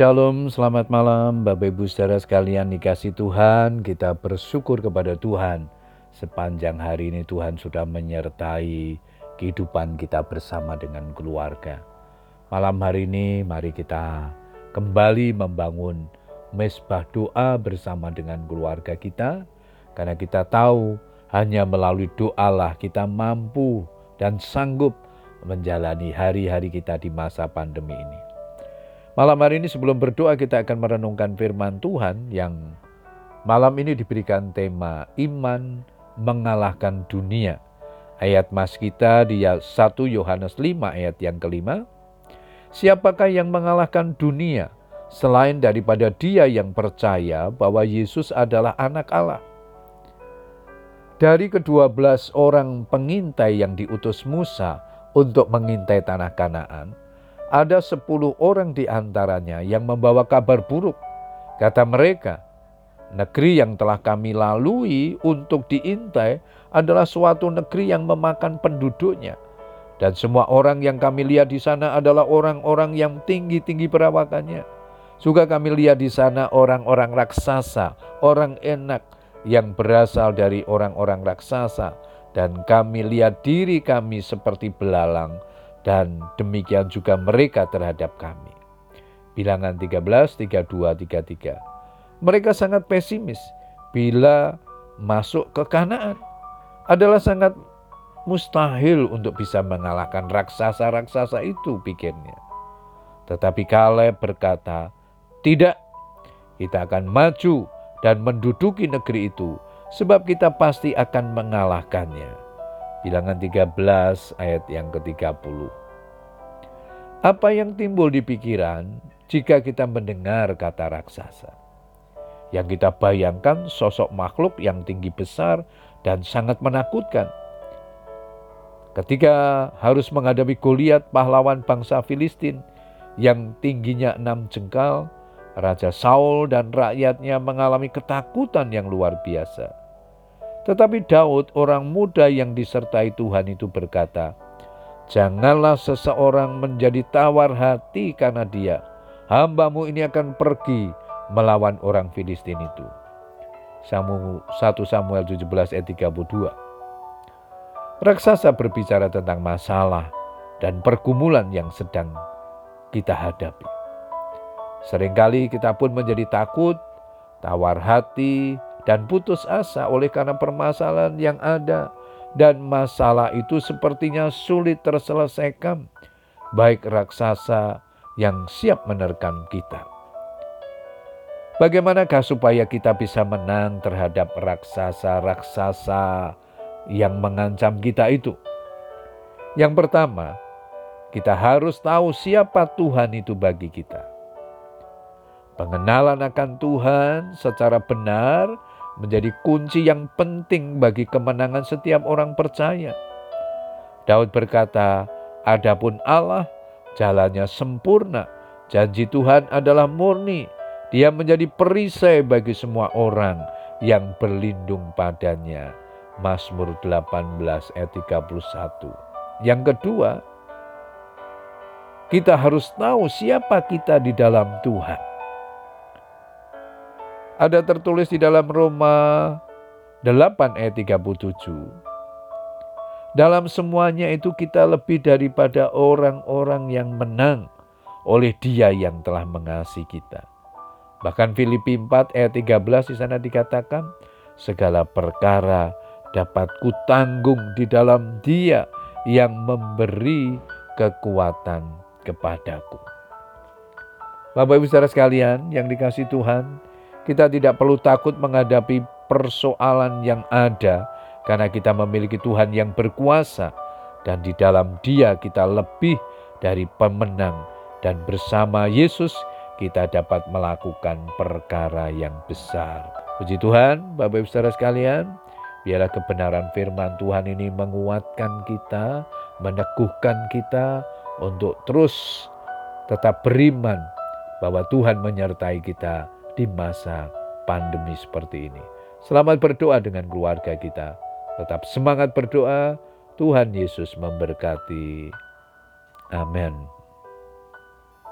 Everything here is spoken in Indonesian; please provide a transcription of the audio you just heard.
Shalom, selamat malam Bapak Ibu saudara sekalian dikasih Tuhan. Kita bersyukur kepada Tuhan. Sepanjang hari ini Tuhan sudah menyertai kehidupan kita bersama dengan keluarga. Malam hari ini mari kita kembali membangun mesbah doa bersama dengan keluarga kita. Karena kita tahu hanya melalui doalah kita mampu dan sanggup menjalani hari-hari kita di masa pandemi ini Malam hari ini sebelum berdoa kita akan merenungkan firman Tuhan yang malam ini diberikan tema iman mengalahkan dunia. Ayat mas kita di 1 Yohanes 5 ayat yang kelima. Siapakah yang mengalahkan dunia selain daripada dia yang percaya bahwa Yesus adalah anak Allah? Dari kedua belas orang pengintai yang diutus Musa untuk mengintai tanah Kanaan, ada sepuluh orang di antaranya yang membawa kabar buruk. Kata mereka, negeri yang telah kami lalui untuk diintai adalah suatu negeri yang memakan penduduknya. Dan semua orang yang kami lihat di sana adalah orang-orang yang tinggi-tinggi perawakannya. Juga kami lihat di sana orang-orang raksasa, orang enak yang berasal dari orang-orang raksasa. Dan kami lihat diri kami seperti belalang dan demikian juga mereka terhadap kami. Bilangan 13, 32, 33. Mereka sangat pesimis bila masuk ke Kanaan. Adalah sangat mustahil untuk bisa mengalahkan raksasa-raksasa itu pikirnya. Tetapi Kaleb berkata, tidak, kita akan maju dan menduduki negeri itu sebab kita pasti akan mengalahkannya. Bilangan 13 ayat yang ke-30. Apa yang timbul di pikiran jika kita mendengar kata raksasa? Yang kita bayangkan sosok makhluk yang tinggi besar dan sangat menakutkan. Ketika harus menghadapi Goliat pahlawan bangsa Filistin yang tingginya enam jengkal, Raja Saul dan rakyatnya mengalami ketakutan yang luar biasa. Tetapi Daud, orang muda yang disertai Tuhan itu berkata, Janganlah seseorang menjadi tawar hati karena dia. Hambamu ini akan pergi melawan orang Filistin itu. 1 Samuel 17 ayat 32. Raksasa berbicara tentang masalah dan pergumulan yang sedang kita hadapi. Seringkali kita pun menjadi takut, tawar hati, dan putus asa oleh karena permasalahan yang ada dan masalah itu sepertinya sulit terselesaikan baik raksasa yang siap menerkam kita. Bagaimanakah supaya kita bisa menang terhadap raksasa-raksasa yang mengancam kita itu? Yang pertama, kita harus tahu siapa Tuhan itu bagi kita. Pengenalan akan Tuhan secara benar menjadi kunci yang penting bagi kemenangan setiap orang percaya. Daud berkata, "Adapun Allah, jalannya sempurna, janji Tuhan adalah murni. Dia menjadi perisai bagi semua orang yang berlindung padanya." Mazmur 18 ayat 31. Yang kedua, kita harus tahu siapa kita di dalam Tuhan. Ada tertulis di dalam Roma 8 ayat 37. Dalam semuanya itu kita lebih daripada orang-orang yang menang oleh dia yang telah mengasihi kita. Bahkan Filipi 4 ayat 13 di sana dikatakan, segala perkara dapat kutanggung di dalam dia yang memberi kekuatan kepadaku. Bapak ibu saudara sekalian yang dikasih Tuhan, kita tidak perlu takut menghadapi persoalan yang ada karena kita memiliki Tuhan yang berkuasa dan di dalam Dia kita lebih dari pemenang dan bersama Yesus kita dapat melakukan perkara yang besar. Puji Tuhan, Bapak Ibu Saudara sekalian, biarlah kebenaran firman Tuhan ini menguatkan kita, meneguhkan kita untuk terus tetap beriman bahwa Tuhan menyertai kita di masa pandemi seperti ini. Selamat berdoa dengan keluarga kita. Tetap semangat berdoa. Tuhan Yesus memberkati. Amin.